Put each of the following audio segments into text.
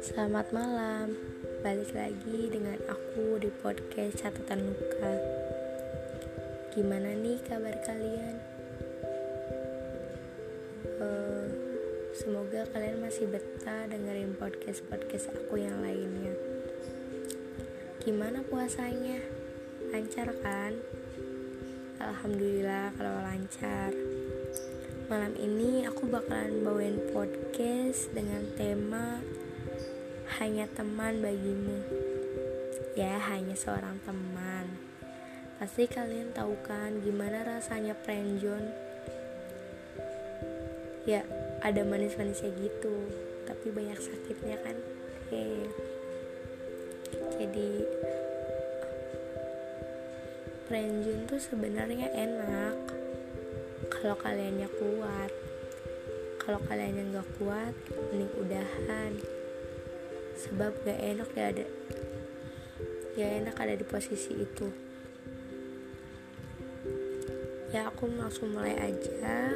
Selamat malam, balik lagi dengan aku di podcast Catatan Luka. Gimana nih kabar kalian? Uh, semoga kalian masih betah dengerin podcast-podcast aku yang lainnya. Gimana puasanya? Lancar kan? Alhamdulillah kalau lancar. Malam ini aku bakalan bawain podcast dengan tema hanya teman bagimu. Ya, hanya seorang teman. Pasti kalian tahu kan gimana rasanya prenjon? Ya, ada manis-manisnya gitu, tapi banyak sakitnya kan? Hehe. Jadi prenjon tuh sebenarnya enak kalau kaliannya kuat. Kalau kaliannya nggak kuat, mending udahan. Sebab gak enak ya ada gak enak ada di posisi itu. Ya aku langsung mulai aja.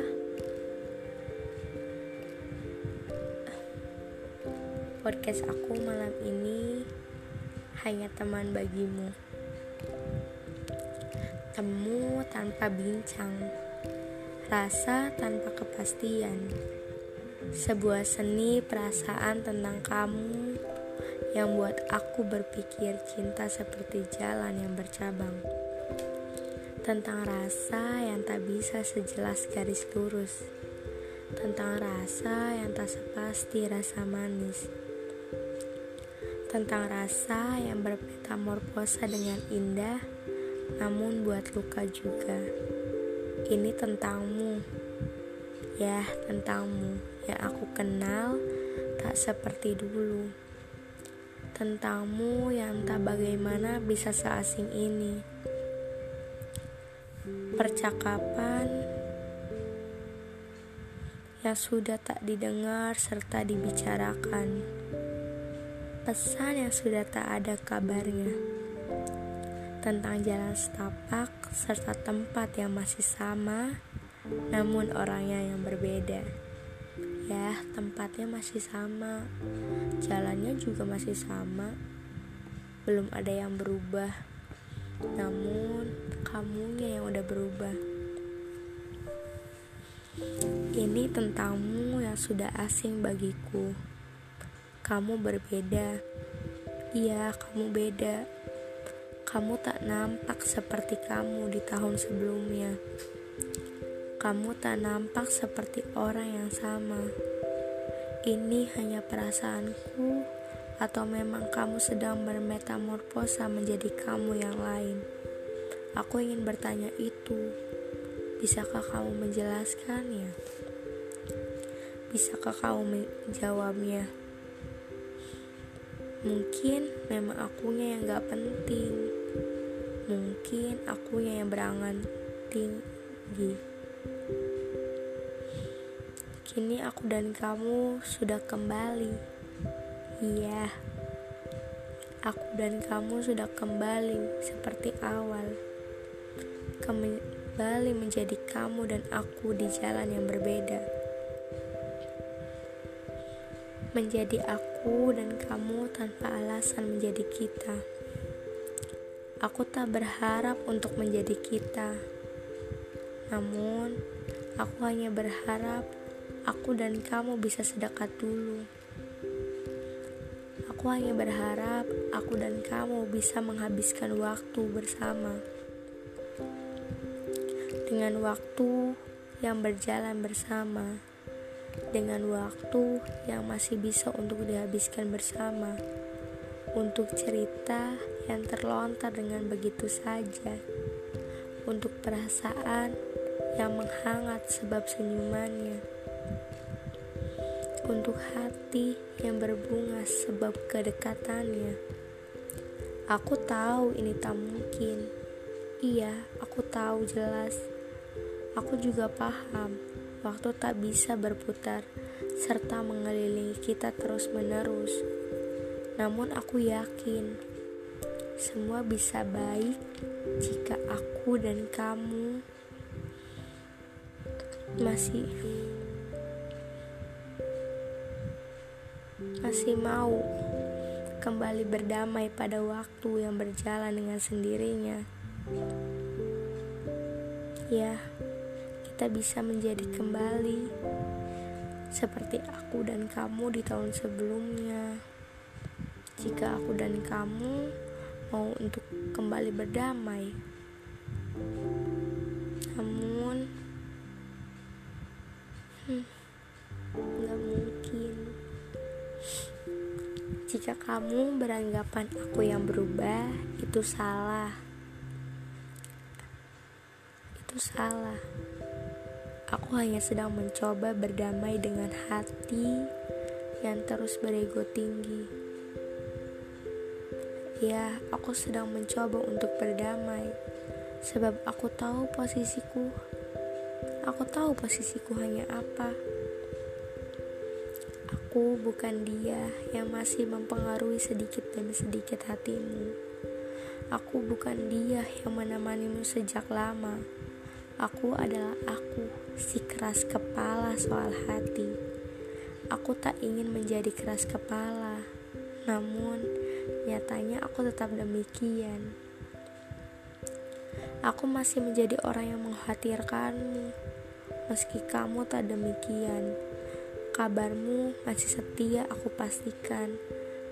Podcast aku malam ini hanya teman bagimu. Temu tanpa bincang rasa tanpa kepastian sebuah seni perasaan tentang kamu yang buat aku berpikir cinta seperti jalan yang bercabang. Tentang rasa yang tak bisa sejelas garis lurus. Tentang rasa yang tak sepasti rasa manis. Tentang rasa yang bermetamorfosa dengan indah, namun buat luka juga. Ini tentangmu, ya tentangmu yang aku kenal tak seperti dulu tentangmu yang tak bagaimana bisa seasing ini. Percakapan yang sudah tak didengar serta dibicarakan. Pesan yang sudah tak ada kabarnya. Tentang jalan setapak serta tempat yang masih sama, namun orangnya yang berbeda. Ya, tempatnya masih sama, jalannya juga masih sama, belum ada yang berubah. Namun, kamunya yang udah berubah. Ini tentangmu yang sudah asing bagiku. Kamu berbeda. Iya, kamu beda. Kamu tak nampak seperti kamu di tahun sebelumnya kamu tak nampak seperti orang yang sama. Ini hanya perasaanku, atau memang kamu sedang bermetamorfosa menjadi kamu yang lain? Aku ingin bertanya itu. Bisakah kamu menjelaskannya? Bisakah kamu menjawabnya? Mungkin memang akunya yang gak penting. Mungkin akunya yang berangan tinggi. Kini aku dan kamu sudah kembali. Iya, aku dan kamu sudah kembali seperti awal. Kembali menjadi kamu dan aku di jalan yang berbeda. Menjadi aku dan kamu tanpa alasan menjadi kita. Aku tak berharap untuk menjadi kita. Namun, aku hanya berharap aku dan kamu bisa sedekat dulu. Aku hanya berharap aku dan kamu bisa menghabiskan waktu bersama. Dengan waktu yang berjalan bersama, dengan waktu yang masih bisa untuk dihabiskan bersama, untuk cerita yang terlontar dengan begitu saja, untuk perasaan yang menghangat sebab senyumannya untuk hati yang berbunga sebab kedekatannya. Aku tahu ini tak mungkin. Iya, aku tahu jelas. Aku juga paham waktu tak bisa berputar serta mengelilingi kita terus-menerus. Namun aku yakin semua bisa baik jika aku dan kamu masih masih mau kembali berdamai pada waktu yang berjalan dengan sendirinya. Ya, kita bisa menjadi kembali seperti aku dan kamu di tahun sebelumnya. Jika aku dan kamu mau untuk kembali berdamai, namun hmm, mungkin. Jika kamu beranggapan aku yang berubah, itu salah. Itu salah. Aku hanya sedang mencoba berdamai dengan hati yang terus berego tinggi. Ya, aku sedang mencoba untuk berdamai, sebab aku tahu posisiku. Aku tahu posisiku hanya apa. Aku bukan dia yang masih mempengaruhi sedikit demi sedikit hatimu. Aku bukan dia yang menemanimu sejak lama. Aku adalah aku, si keras kepala soal hati. Aku tak ingin menjadi keras kepala, namun nyatanya aku tetap demikian. Aku masih menjadi orang yang mengkhawatirkanmu, meski kamu tak demikian. Kabarmu masih setia aku pastikan,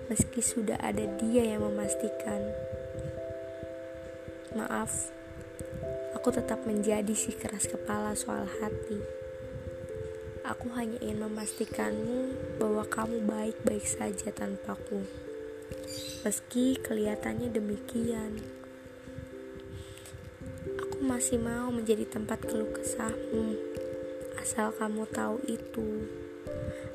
meski sudah ada dia yang memastikan. Maaf, Aku tetap menjadi si keras kepala soal hati. Aku hanya ingin memastikanmu bahwa kamu baik-baik saja tanpaku. Meski kelihatannya demikian. Aku masih mau menjadi tempat keluh kesahmu. Asal kamu tahu itu.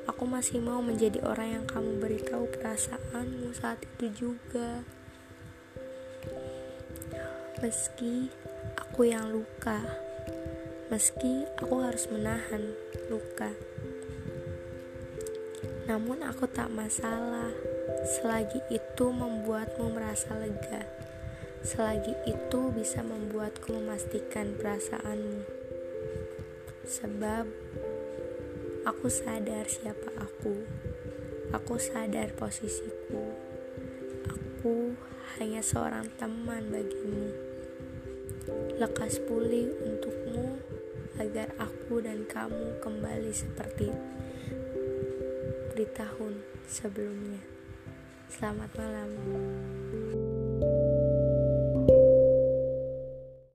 Aku masih mau menjadi orang yang kamu beritahu perasaanmu saat itu juga. Meski aku yang luka, meski aku harus menahan luka. Namun aku tak masalah selagi itu membuatmu merasa lega. Selagi itu bisa membuatku memastikan perasaanmu. Sebab aku sadar siapa aku. Aku sadar posisiku. Aku hanya seorang teman bagimu lekas pulih untukmu agar aku dan kamu kembali seperti di tahun sebelumnya. Selamat malam.